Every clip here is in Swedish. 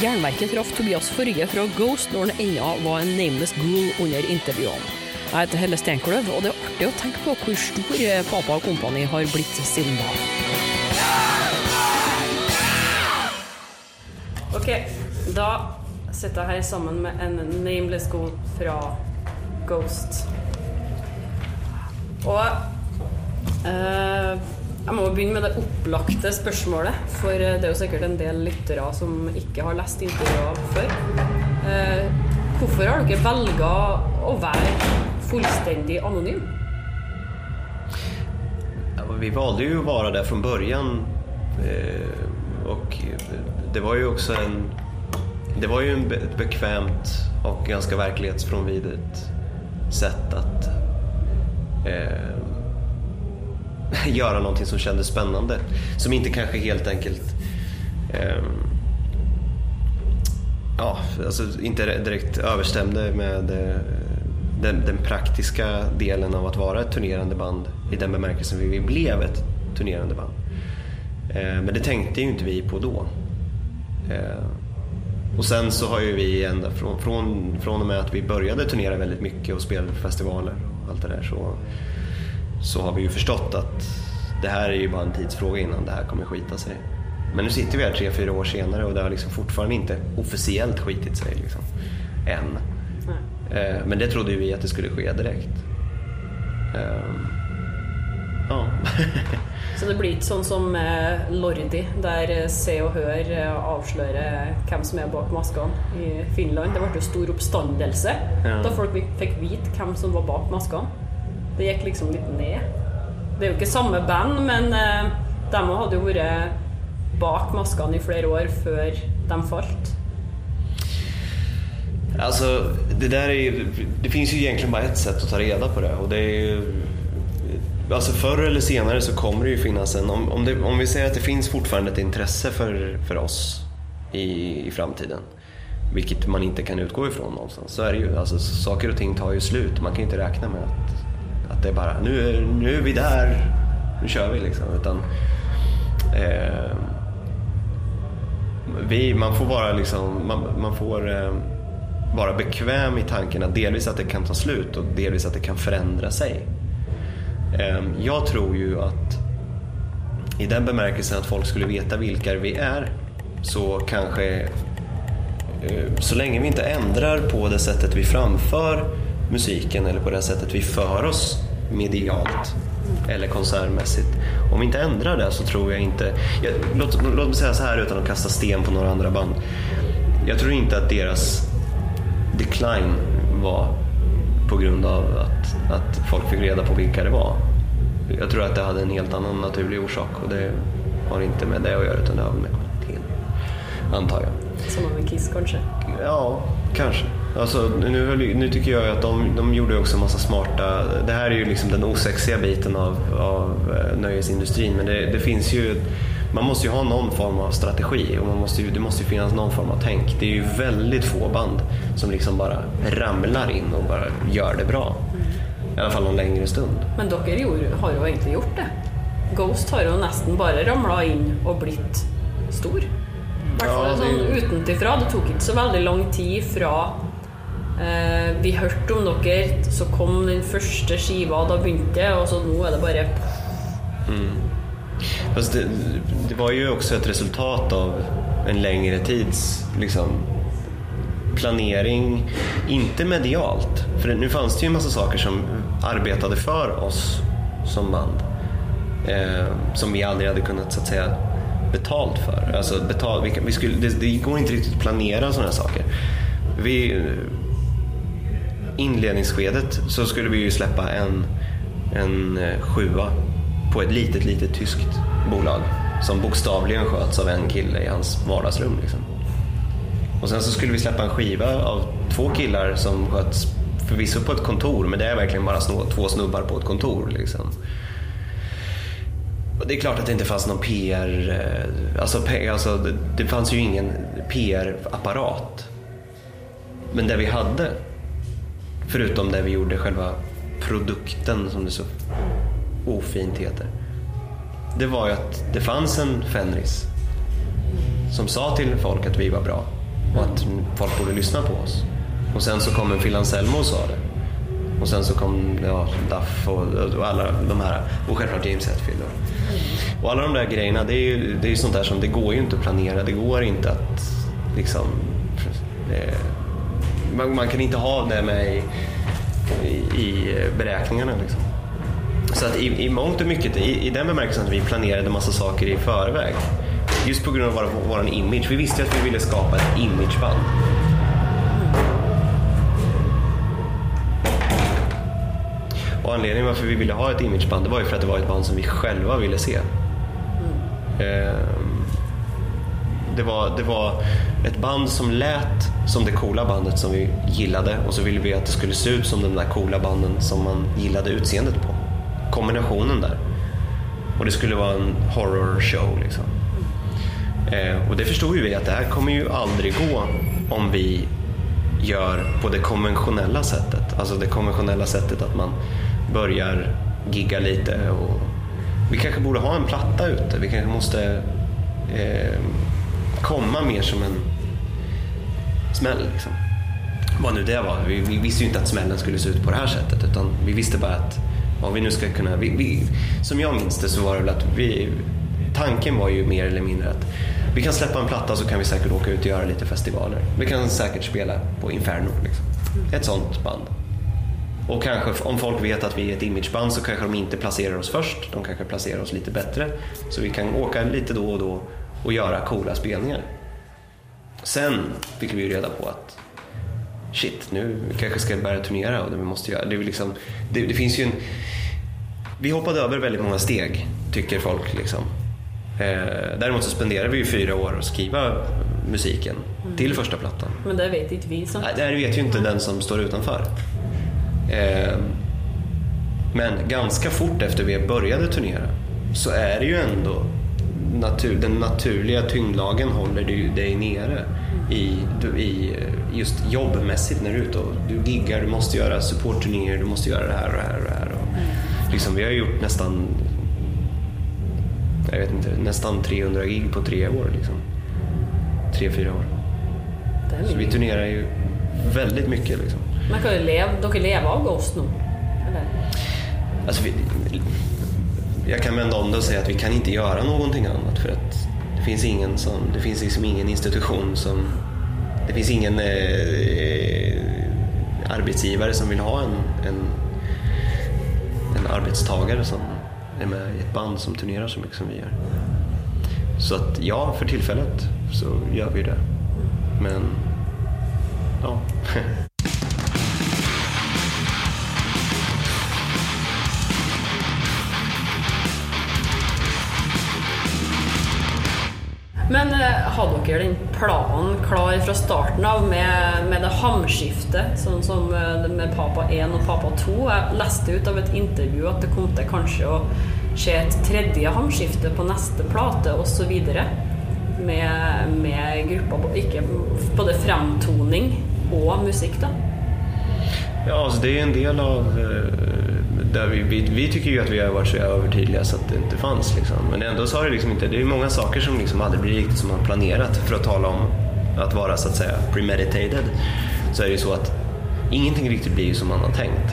Jernverket traff Tobias Forge fra Ghost når han ennå var en nameless ghoul under intervjuene. Jeg heter Helle Steinkløv, og det er artig å tenke på hvor stor pappa Papa og kompani har blitt siden da. Ok, da sitter jeg her sammen med en nameless ghoul fra Ghost. Og uh, jeg må begynne med det opplagte spørsmålet, for eh, det er jo sikkert en del lyttere som ikke har lest intervjuer før. Eh, hvorfor har dere velga å være fullstendig anonym? Ja, Vi valde ju att vara där från början eh, och det var ju också en det var ju en ett bekvämt och ganska verklighetsfrånvidet sätt att eh, göra någonting som kändes spännande. Som inte kanske helt enkelt eh, ja, alltså inte direkt överstämde med eh, den, den praktiska delen av att vara ett turnerande band i den bemärkelsen vi blev ett turnerande band. Eh, Men det tänkte ju inte vi på då. Eh, Och sen så har ju vi ända från, från, från och med att vi började turnera väldigt mycket och spelade på festivaler och allt det där så, så har vi ju förstått att det här är ju bara en tidsfråga innan det här kommer skita sig. Men nu sitter vi här tre, fyra år senare och det har liksom fortfarande inte officiellt skitit sig. Liksom, än. Eh, Men det trodde ju vi att det skulle ske direkt. Ehm, Ja. Så det blir ikke sånn som Lordi, eh, Se og Hør eh, avslører hvem som er bak maskene i Finland. Det ble jo stor oppstandelse Ja. da folk fikk vite hvem som var bak maskene. Det gikk liksom litt ned. Det er jo ikke samme band, men eh, de hadde jo vært bak maskene i flere år før de falt. Alltså, det där är ju, det finns ju egentligen bara ett sätt att ta reda på det och det är ju, Alltså förr eller senare så kommer det ju finnas en, om, om, det, om vi säger att det finns fortfarande ett intresse för, för oss i, i framtiden, vilket man inte kan utgå ifrån någonstans, så är det ju. Alltså, saker och ting tar ju slut, man kan ju inte räkna med att det är bara, nu är, nu är vi där, nu kör vi liksom. Utan, eh, vi, man får vara liksom, man, man får eh, vara bekväm i tanken att delvis att det kan ta slut och delvis att det kan förändra sig. Eh, jag tror ju att i den bemärkelsen att folk skulle veta vilka vi är så kanske eh, så länge vi inte ändrar på det sättet vi framför musiken eller på det sättet vi för oss medialt eller konsertmässigt. Om vi inte ändrar det så tror jag inte... Jag, låt, låt mig säga så här utan att kasta sten på några andra band. Jag tror inte att deras decline var på grund av att, att folk fick reda på vilka det var. Jag tror att det hade en helt annan naturlig orsak och det har inte med det att göra utan det har med kvaliteten, antar jag. Som med Kiss, kanskje. Ja, kanske. Alltså, nu, nu tycker jag att de, de gjorde också en massa smarta... Det här är ju liksom den osexiga biten av, av eh, nöjesindustrin men det, det finns ju... Man måste ju ha någon form av strategi och man måste ju, det måste ju finnas någon form av tänk. Det är ju väldigt få band som liksom bara ramlar in och bara gör det bra. I alla fall någon längre stund. Men gjorde, har jo egentlig gjort det. Ghost har jo nesten bare ramla inn og blitt stor. I fall Ja, det- utenfra. Det tok ikke så veldig lang tid fra eh, vi hørte om dere, så kom den første skiva, da begynte det, og så nå er det bare mm. Fast det, det var ju också ett resultat av en längre tids liksom, planering, inte medialt. För nu fanns det ju en massa saker som arbetade för oss som band. Eh, som vi aldrig hade kunnat så att säga betalt för. Alltså betal, vi, vi skulle, det, det går inte riktigt att planera sådana här saker. Vi, inledningsskedet så skulle vi ju släppa en, en eh, sjua på ett litet, litet tyskt bolag som bokstavligen sköts av en kille i hans vardagsrum. Liksom. Och sen så skulle vi släppa en skiva av två killar som sköts förvisso på ett kontor, men det är verkligen bara snå, två snubbar på ett kontor. Liksom. Och det är klart att det inte fanns någon PR, eh, alltså, alltså det, det fanns ju ingen PR-apparat. Men det vi hade, förutom det vi gjorde själva produkten som det så ofint heter. Det var ju att det fanns en Fenris som sa till folk att vi var bra. och att folk borde lyssna på oss. Och sen så kom en Phil Anselmo och sa det. Och sen så kom ja, Duff och, och alla de här, och självklart James Hetfield. Och, och alla de där grejerna, det är ju det är ju sånt där som det går ju inte att planera. Det går inte att liksom... Eh, man, man, kan inte ha det med i, i, i beräkningarna. Liksom. Så att i, i mångt och mycket, i, i den bemärkelsen att vi planerade massa saker i förväg. Just på grund av vår, vår image. Vi visste att vi ville skapa ett imageband. Och anledningen varför vi ville ha ett imageband det var ju för att det var ett band som vi själva ville se. Mm. Det, var, det var ett band som lät som det coola bandet som vi gillade och så ville vi att det skulle se ut som de där coola banden som man gillade utseendet på. Kombinationen där. Och det skulle vara en horror show liksom. Eh, Och det förstod ju vi att det här kommer ju aldrig gå om vi gör på det konventionella sättet. Alltså det konventionella sättet att man börjar gigga lite. Och vi kanske borde ha en platta ute. Vi kanske måste eh, komma mer som en smäll. Liksom. Vad nu det var. Vi, vi, visste ju inte att smällen skulle se ut på det här sättet. Utan vi visste bara att om vi nu ska kunna... Vi, vi, som jag minns det så var det väl att vi, tanken var ju mer eller mindre att vi kan släppa en platta så kan vi säkert åka ut och göra lite festivaler. Vi kan säkert spela på Inferno. Liksom. Ett sånt band. Och kanske om folk vet att vi är ett imageband så kanske de inte placerar oss först. De kanske placerar oss lite bättre. Så vi kan åka lite då och då och göra coola spelningar. Sen fick vi ju reda på att shit, nu kanske ska börja turnera och det vi måste göra. Det, är liksom, det, det finns ju en... Vi hoppade över väldigt många steg, tycker folk. Liksom. Eh, däremot så spenderade vi ju fyra år att skriva musiken mm. till första plattan. Men det vet inte vi som... Nej, det vet ju inte den som står utanför. Eh, men ganska fort efter vi började turnera så är det ju ändå natur, den naturliga tyngdlagen håller du dig nere i, i just jobbmässigt när du är ute och du giggar, du måste göra supportturnéer, du måste göra det här och det här och det här. Och liksom, vi har gjort nästan jag vet inte, nästan 300 gig på tre år. Liksom. Tre, fyra år. Så vi turnerar ju väldigt mycket. Liksom. Man kan ju leva, de kan leva av Ghost nu. Eller? Alltså, vi, jag kan vända om det och säga att vi kan inte göra någonting annat för att det finns ingen som, det finns liksom ingen institution som, det finns ingen eh, eh, arbetsgivare som vill ha en, en, en arbetstagare som är med i ett band som turnerar så mycket som vi gör. Så att ja, för tillfället så gör vi det. Men ja. Men eh, du dere den planen klar fra starten av med, med det hamskiftet, sånn som eh, med Papa 1 og Papa 2? Jeg leste ut av et intervju at det kom til kanskje å skje et tredje hamskifte på neste plate osv. Med, med gruppa, ikke både fremtoning og musikk, da. Ja, alltså det är en del av eh, där vi, vi, vi, tycker ju att vi har varit så övertydliga så att det inte fanns. Liksom. Men ändå så har det liksom inte, det är många saker som liksom aldrig blir riktigt som man planerat. För att tala om att vara så att säga premeditated så är det ju så att ingenting riktigt blir som man har tänkt.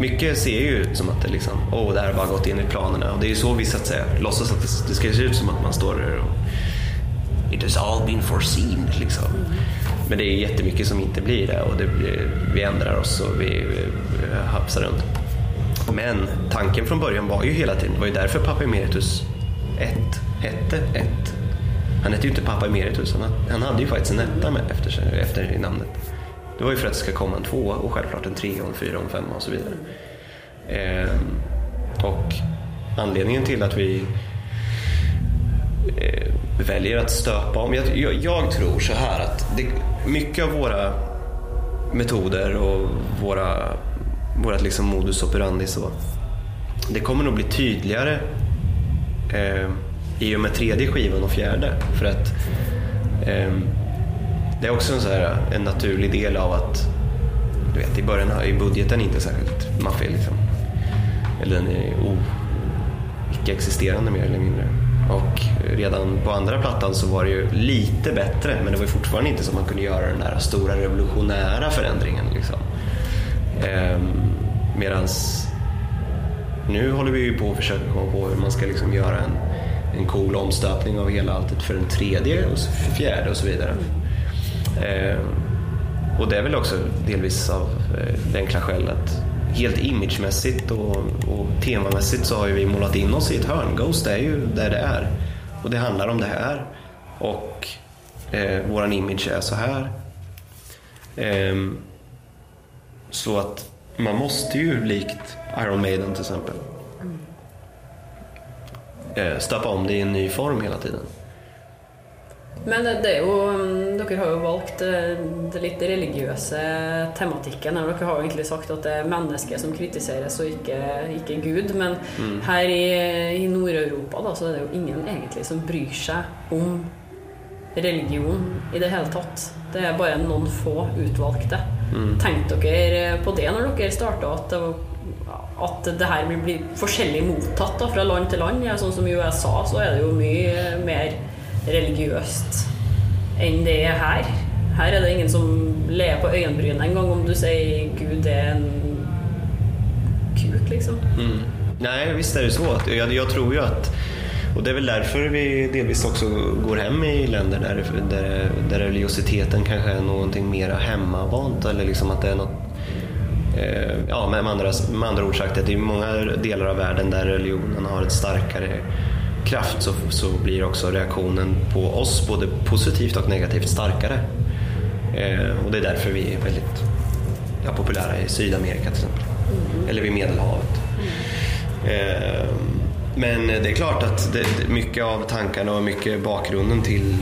Mycket ser ju ut som att det liksom, oh, det här har bara gått in i planerna. Och det är ju så vi så att säga låtsas att det, det ska se ut som att man står där och it has all been foreseen. Liksom. Men det är jättemycket som inte blir det och det vi ändrar oss och vi, Eh, vi runt. Men tanken från början var ju hela tiden, det var ju därför Pappa Emeritus 1 hette 1. Han hette ju inte Pappa Emeritus, han, han hade ju faktiskt en etta med efter, efter namnet. Det var ju för att det ska komma en tvåa och självklart en trea och en fyra och en femma och så vidare. Ehm, och anledningen till att vi eh, väljer att stöpa om. Jag, jag, jag, tror så här att det, mycket av våra metoder och våra, vårat liksom modus operandi så, det kommer nog bli tydligare eh, i och med tredje skivan och fjärde. För att eh, det är också en, så här, en naturlig del av att du vet, i början är budgeten inte särskilt maffig. Liksom. Eller den är oh, icke-existerande mer eller mindre. Och redan på andra plattan så var det ju lite bättre men det var ju fortfarande inte så att man kunde göra den där stora revolutionära förändringen. Liksom. Ehm, medans nu håller vi ju på att försöka komma på hur man ska liksom göra en, en cool omstöpning av hela alltet för den tredje och för fjärde och så vidare. Ehm, och det är väl också delvis av eh, det enkla skälet att helt imagemässigt och, och temamässigt så har ju vi målat in oss i ett hörn. Ghost är ju där det är. Och det handlar om det här. Och eh, våran image är så här. Ehm, så att man måste ju likt Iron Maiden till exempel eh, stöpa om det i en ny form hela tiden. Men det er jo mm, Dere har jo valgt eh, det litt religiøse tematikken. her. Dere har jo egentlig sagt at det er mennesket som kritiseres, og ikke, ikke Gud. Men her i, i Nord-Europa så er det jo ingen egentlig som bryr seg om religion i det hele tatt. Det er bare noen få utvalgte. Tenkte dere på det når dere starta, at, at det her vil bli forskjellig mottatt da, fra land til land? Ja, sånn som i USA så er det jo mye mer religiøst enn det er her. Her er det ingen som ler på øyenbrynet engang om du sier Gud er en kuk, liksom. Mm. Nej, visst är det så. Att jag, jag tror ju att, och det är väl därför vi delvis också går hem i länder där, där, där religiositeten kanske är någonting mera hemmavant eller liksom att det är något eh, Ja, med andra, med andra ord sagt, att det är många delar av världen där religionen har ett starkare kraft så, så blir också reaktionen på oss både positivt och negativt starkare. Eh, och det är därför vi är väldigt ja, populära i Sydamerika till exempel. Eller vid Medelhavet. Eh, men eh, det är klart att det, mycket av tankarna och mycket bakgrunden till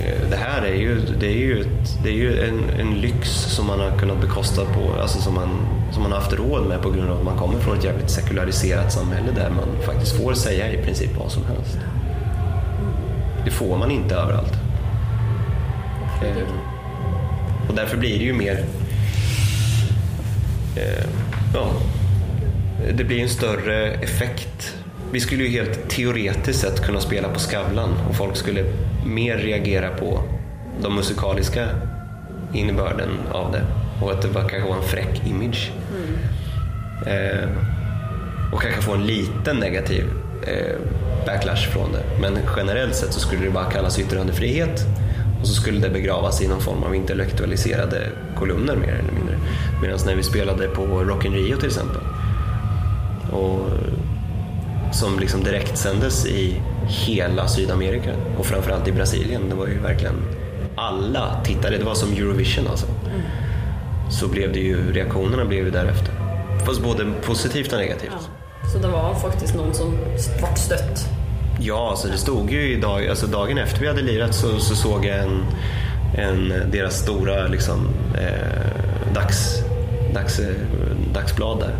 eh, det här är ju, det är ju, ett, det är ju en, en lyx som man har kunnat bekosta på, alltså som man, som man har haft råd med på grund av att man kommer från ett jävligt sekulariserat samhälle där man faktiskt får säga i princip vad som helst. Det får man inte överallt. Eh, och därför blir det ju mer eh, ja, det blir en större effekt. Vi skulle ju helt teoretiskt sett kunna spela på Skavlan och folk skulle mer reagera på de musikaliska innebörden av det och att det bara kanske var en fräck image. Eh, och kanske få en liten negativ eh, backlash från det. Men generellt sett så skulle det bara kallas yttrandefrihet och så skulle det begravas i någon form av intellektualiserade kolumner mer eller mindre. Medan när vi spelade på Rock in Rio till exempel och som liksom direkt sändes i hela Sydamerika och framförallt i Brasilien. Det var ju verkligen alla tittade, det var som Eurovision alltså. Så blev det ju, reaktionerna blev ju därefter. Fast både positivt och negativt. Ja. Så det var faktiskt någon som vart stött. Ja, alltså det stod ju i dag, alltså dagen efter vi hade lirat så, så såg jag en, en, deras stora liksom, eh, dags, dags, eh, dagsblad där.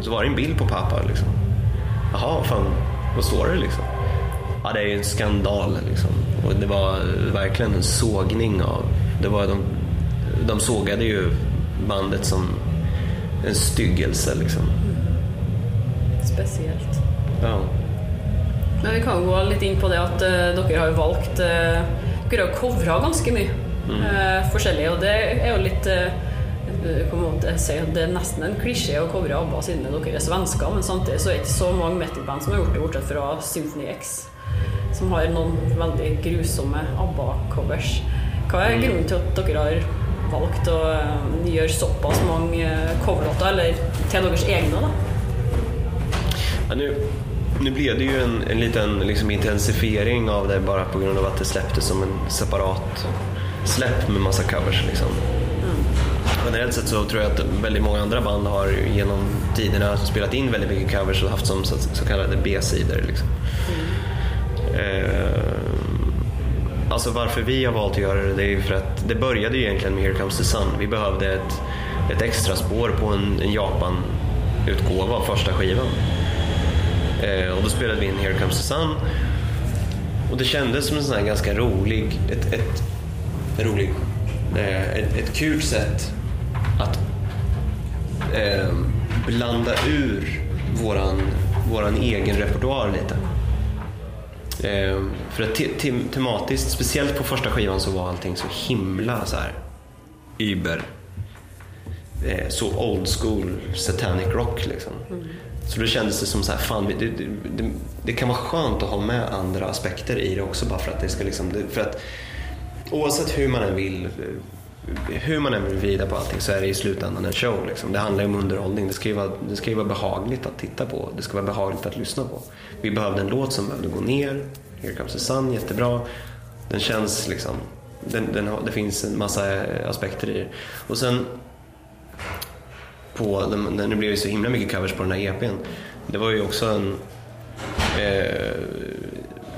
Så var det en bild på pappa. Liksom. Jaha, fan, vad står det liksom? Ja, det är ju en skandal liksom. Och det var verkligen en sågning av, det var de, de sågade ju bandet som en styggelse liksom. Spesielt. Ja. Men vi kan gå litt inn på det at eh, dere har jo valgt uh, Dere har covra ganske mye eh, forskjellig, og det er jo litt eh, på en måte si at Det er nesten en klisjé å covre ABBA siden dere er svensker, men samtidig så er det ikke så mange metal-band som har gjort det, bortsett fra Symphony X, som har noen veldig grusomme ABBA-covers. Hva er grunnen til at dere har valgt å eh, gjøre såpass mange eh, coverlåter, eller til deres egne, da? Ja, nu, nu blev det ju en, en liten liksom, intensifiering av det bara på grund av att det släpptes som en separat släpp med massa covers. Liksom. Generellt sett så tror jag att väldigt många andra band har genom tiderna spelat in väldigt mycket covers och haft som så, så kallade B-sidor. Liksom. Eh, alltså varför vi har valt att göra det, det är ju för att det började ju egentligen med Here Comes the Sun. Vi behövde ett, ett extra spår på en, en Japan-utgåva av första skivan. Eh, och då spelade vi in Here Comes the Sun. Och det kändes som en sån här ganska rolig, ett, ett, rolig, eh, ett, ett kul sätt att eh, blanda ur våran, våran egen repertoar lite. Eh, för att te te tematiskt, speciellt på första skivan så var allting så himla så här über. Eh, så old school satanic rock liksom. Mm. Så då kändes det som så här, fan det, det, det, det, kan vara skönt att ha med andra aspekter i det också bara för att det ska liksom, för att oavsett hur man än vill hur man än vill vrida på allting så är det i slutändan en show. Liksom. Det handlar ju om underhållning. Det ska, ju vara, det ska ju vara behagligt att titta på. Det ska vara behagligt att lyssna på. Vi behövde en låt som behövde gå ner. Here comes the sun, jättebra. Den känns liksom... Den, den det finns en massa eh, aspekter i det. Och sen... På, den, det blev ju så himla mycket covers på den här EPn. Det var ju också en... Eh,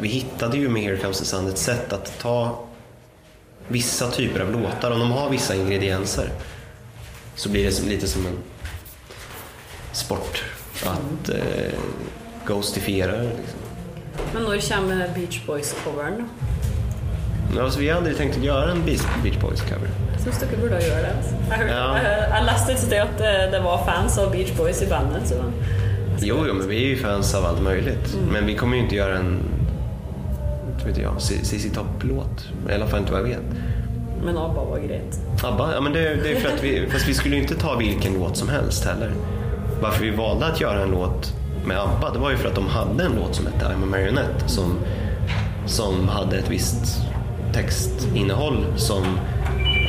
vi hittade ju med Here comes the sun ett sätt att ta vissa typer av låtar, om de har vissa ingredienser så blir det lite som en sport att eh, ghostifiera. Liksom. Men när kommer Beach Boys-covern? Alltså, vi har aldrig tänkt att göra en Beach Boys-cover. Jag syns dere borde göra det. Alltså. Jag, ja. jag, läste ett att det var fans av Beach Boys i bandet. Så. Jo, jo, men vi är ju fans av allt möjligt. Mm. Men vi kommer ju inte göra en vet jag, CC Topp-låt. I alla fall inte vad jag vet. Men ABBA var grejt. ABBA? Ja, men det, det är för att vi, fast vi skulle ju inte ta vilken låt som helst heller. Varför vi valde att göra en låt med ABBA, det var ju för att de hade en låt som hette I'm a Marionette som, som hade ett visst textinnehåll som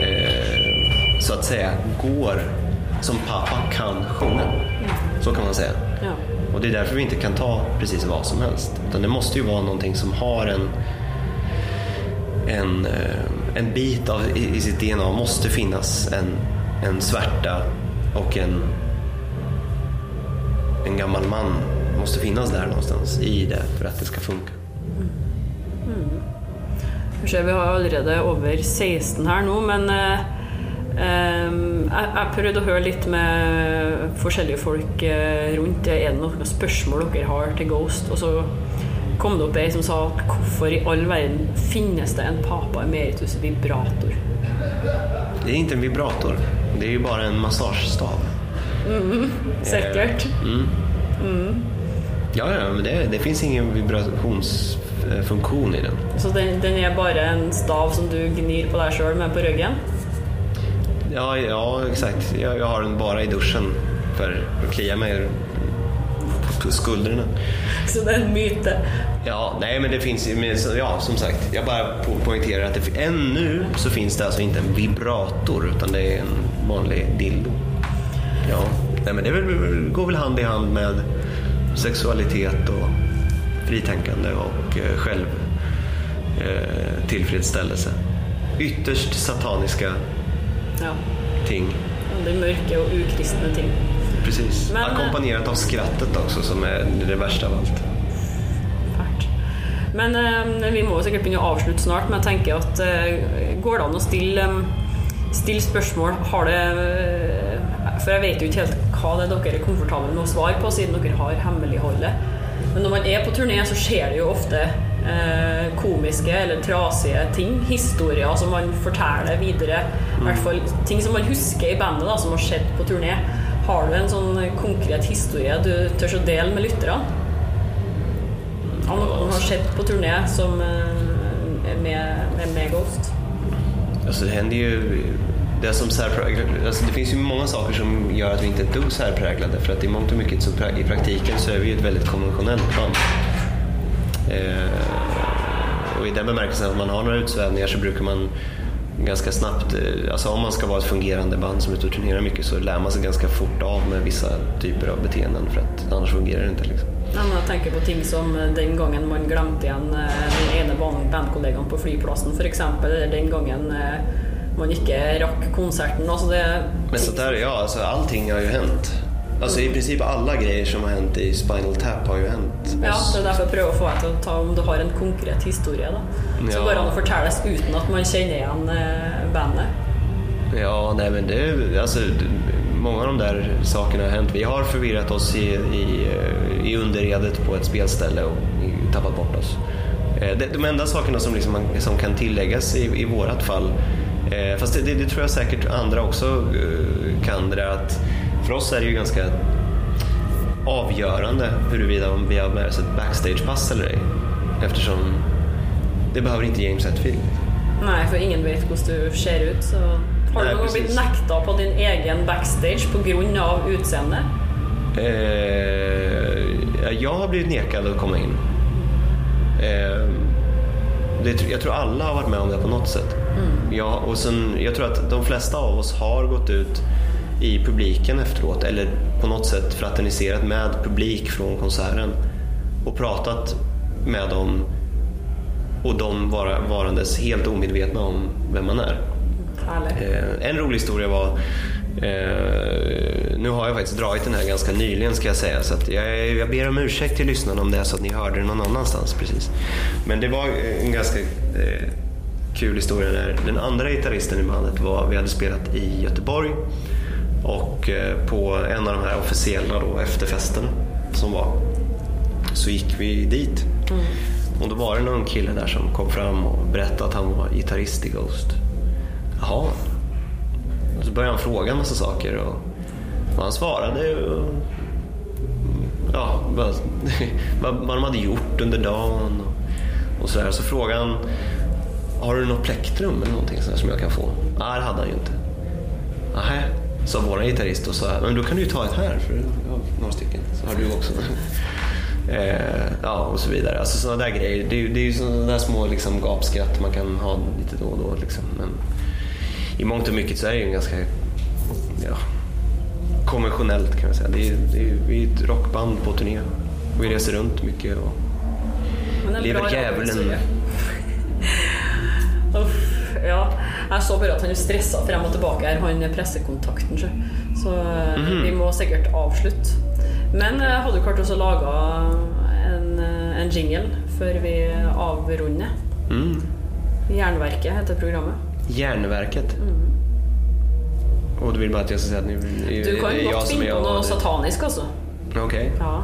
eh, så att säga går som pappa kan sjunga. Så kan man säga. Ja. Och det är därför vi inte kan ta precis vad som helst. Utan det måste ju vara någonting som har en, en, eh, en bit av, i, sitt DNA, måste finnas en, en svärta och en, en gammal man måste finnas där någonstans i det för att det ska funka. Mm. Mm. Vi har redan över 16 här nu, men eh, Um, jeg, jeg prøvde å høre litt med forskjellige folk uh, rundt. Er det noen spørsmål dere har til Ghost? Og så kom det opp ei som sa at hvorfor i all verden finnes det en Papa Emeritus vibrator? Det är inte en vibrator. Det är ju bara en massagestav. Mm, säkert. Mm. Mm. Ja, ja, men det, det finns ingen vibrationsfunktion i den. Så den, den, är bara en stav som du gnir på dig själv med på ryggen? Ja, ja exakt. Jag, jag har den bara i duschen för att klia mig på skuldrorna. Så det är en myt? Ja, nej men det finns ja som sagt, jag bara poängterar att det, ännu så finns det alltså inte en vibrator utan det är en vanlig dildo. Ja, nej men det väl, går väl hand i hand med sexualitet och fritänkande och eh, själv eh, tillfredsställelse. Ytterst sataniska ja. ting. Det är mörka och ukristna ting. Precis. Men, Ackompanjerat av skrattet också som är det värsta av allt. Fart. Men eh, vi må säkert börja avsluta snart, men jag tänker att eh, går det an att ställa, eh, ställa spörsmål? Har det, eh, för jag vet ju inte helt vad det är är komfortabla med att svara på, sedan ni har hemlighållet. Men när man är på turné så sker det ju ofta eh, komiske eller trasiga ting. Historier som man forteller vidare. Mm. I hvert fall ting som man husker i bandet da, som har skjedd på turné. Har du en sånn konkret historie du tør å dele med lytterne? Om noe har skjedd på turné som eh, med, med, med Ghost? Alltså det händer ju det, som alltså det finns ju många saker som gör att vi inte är ett dugg särpräglade för att i mångt och mycket så i praktiken så är vi ett väldigt konventionellt band. Eh, och i den bemärkelsen att man har några utsvävningar så brukar man ganska snabbt, eh, alltså om man ska vara ett fungerande band som är ute och turnerar mycket så lär man sig ganska fort av med vissa typer av beteenden för att annars fungerar det inte. Liksom. Man tänker på ting som eh, den gången man glömde igen den ena bandkollegan på flygplatsen för exempel, eller den gången man inte rack konserten. Alltså det... Men så där, ja, alltså allting har ju hänt. Alltså i princip alla grejer som har hänt i Spinal Tap har ju hänt Ja, det är därför jag prövar få att ta om du har en konkret historia då. Så ja. bara att förtällas utan att man känner igen eh, bandet. Ja, nej men det, alltså många av de där sakerna har hänt. Vi har förvirrat oss i, i, eh, i underredet på ett spelställe och tappat bort oss. Eh, de enda sakerna som, liksom, som kan tilläggas i, i vårat fall, fast det, det, det, tror jag säkert andra också kan, det är att för oss är det ju ganska avgörande huruvida vi har med oss ett backstagepass eller ej. Eftersom det behöver inte James Hetfield. Nej, för ingen vet hur du ser ut. Så har du Nej, någon gång precis. blivit nekta på din egen backstage på grund av utseende? Eh, jag har blivit nekad att komma in. Eh, det, jag tror alla har varit med om det på något sätt. Ja, och sen, jag tror att de flesta av oss har gått ut i publiken efteråt eller på något sätt fraterniserat med publik från konserten och pratat med dem och de vara, varandes helt omedvetna om vem man är. Eh, en rolig historia var, eh, nu har jag faktiskt dragit den här ganska nyligen ska jag säga, så jag, jag ber om ursäkt till lyssnarna om det är så att ni hörde det någon annanstans precis. Men det var en ganska eh, kul historia när den andra gitarristen i bandet var, vi hade spelat i Göteborg och eh, på en av de här officiella då, efterfesterna som var så gick vi dit. Och då var det någon kille där som kom fram och berättade att han var gitarrist i Ghost. Jaha. Och så började han fråga en massa saker och, och han svarade. Och, ja, vad, vad de hade gjort under dagen och, och sådär. Så frågade han, har du något plektrum eller någonting sådär som jag kan få? Nej, det hade han ju inte. Nähä, sa vår gitarrist och sa, men då kan du ju ta ett här för jag har några stycken. Så har du också. Eh, ja, och så vidare. Alltså sådana där grejer. Det är, ju- det är ju sådana där små liksom, gapskratt man kan ha lite då och då. Liksom. Men i mångt och mycket så är det ju en ganska ja, konventionellt kan man säga. Det är, det är, vi är ett rockband på turné. Vi reser runt mycket. Och, Lever djävulen. Uff, ja. Jeg så bare at han er stressa frem og tilbake her, han pressekontakten. Så, så eh, Mhm. vi må sikkert avslutte. Men jeg hadde jo klart også laga en, eh, en jingle før vi avrunder. mm, Jernverket heter programmet. Järnverket. Och du vill bara att jag ska säga att ni, Du kan är jag som är finne på jag. noe satanisk, altså. Okej, Ja.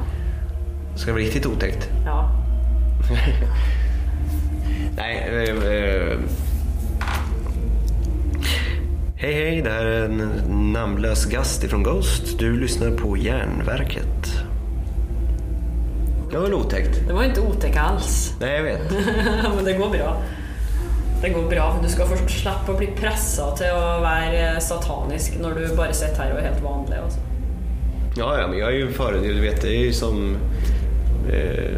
ska det vara riktigt otäckt? ja. Nej. Eh, eh, hej hej, det här är en namnlös gast ifrån Ghost. Du lyssnar på Järnverket. Det var väl otäckt? Det var inte otäckt alls. Nej, jag vet. Men det går bra. Det går bra, du skal først slippe å bli pressa til å være satanisk når du bare sitter her og er helt vanlig. Altså. Ja, ja, men jag är ju för Du vet, det är ju som... Eh,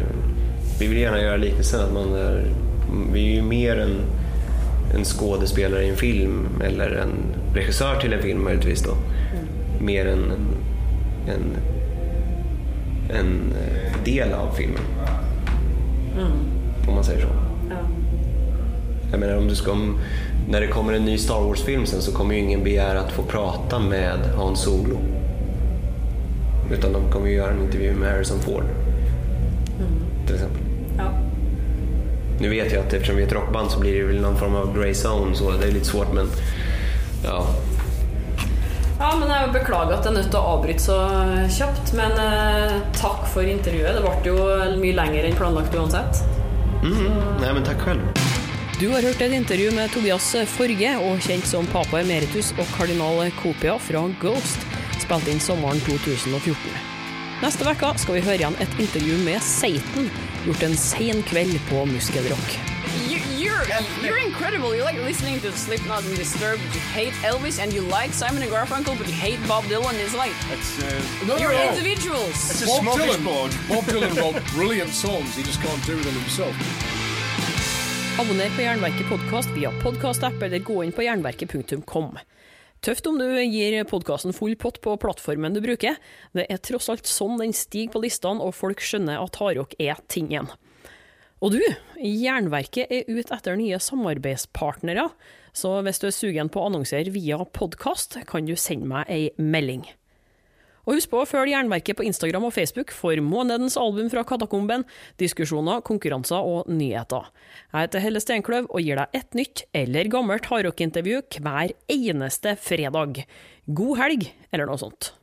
vi vill gärna göra liknelsen att man är... Vi är ju mer en, en skådespelare i en film eller en regissör till en film möjligtvis då. Mer än en, en, en eh, del av filmen. Om man säger så. Ja. Jag menar om du ska... Om, när det kommer en ny Star Wars-film sen så kommer ju ingen begära att få prata med Han Solo. Utan de kommer ju göra en intervju med Harrison Ford. Till exempel. Ja. Nu vet jag att eftersom vi är ett rockband så blir det väl någon form av grey zone så det är lite svårt men... Ja. ja, men jeg beklager at jeg er nødt til å avbryte så kjapt. Men eh, takk for intervjuet. Det ble jo mye lenger enn planlagt uansett. Mm, nej men tack själv. Du har hørt et intervju med Tobias Forge, og kjent som Papa Emeritus og kardinal Kopia fra Ghost, spilt inn sommeren 2014. Neste uke skal vi høre igjen et intervju med Satan, gjort en sen kveld på Muskelrock. You, you're you're incredible. You like listening to Slipknot and Disturbed. You hate Elvis and you like Simon and Garfunkel, but you hate Bob Dylan. It's like It's, uh, no, you're no, no. individuals. It's a Bob. Dylan, Bob Dylan wrote brilliant songs. He just can't do them himself. Abonner på Jernverket podkast via podkastapp eller gå inn på jernverket.kom. Tøft om du gir podkasten full pott på plattformen du bruker. Det er tross alt sånn den stiger på listene, og folk skjønner at hardrock er tingen. Og du, Jernverket er ute etter nye samarbeidspartnere, så hvis du er sugen på å annonsere via podkast, kan du sende meg ei melding. Og husk på å følge Jernverket på Instagram og Facebook for månedens album fra Katakomben, diskusjoner, konkurranser og nyheter. Jeg heter Helle Steinkløv og gir deg et nytt eller gammelt hardrockintervju hver eneste fredag. God helg, eller noe sånt.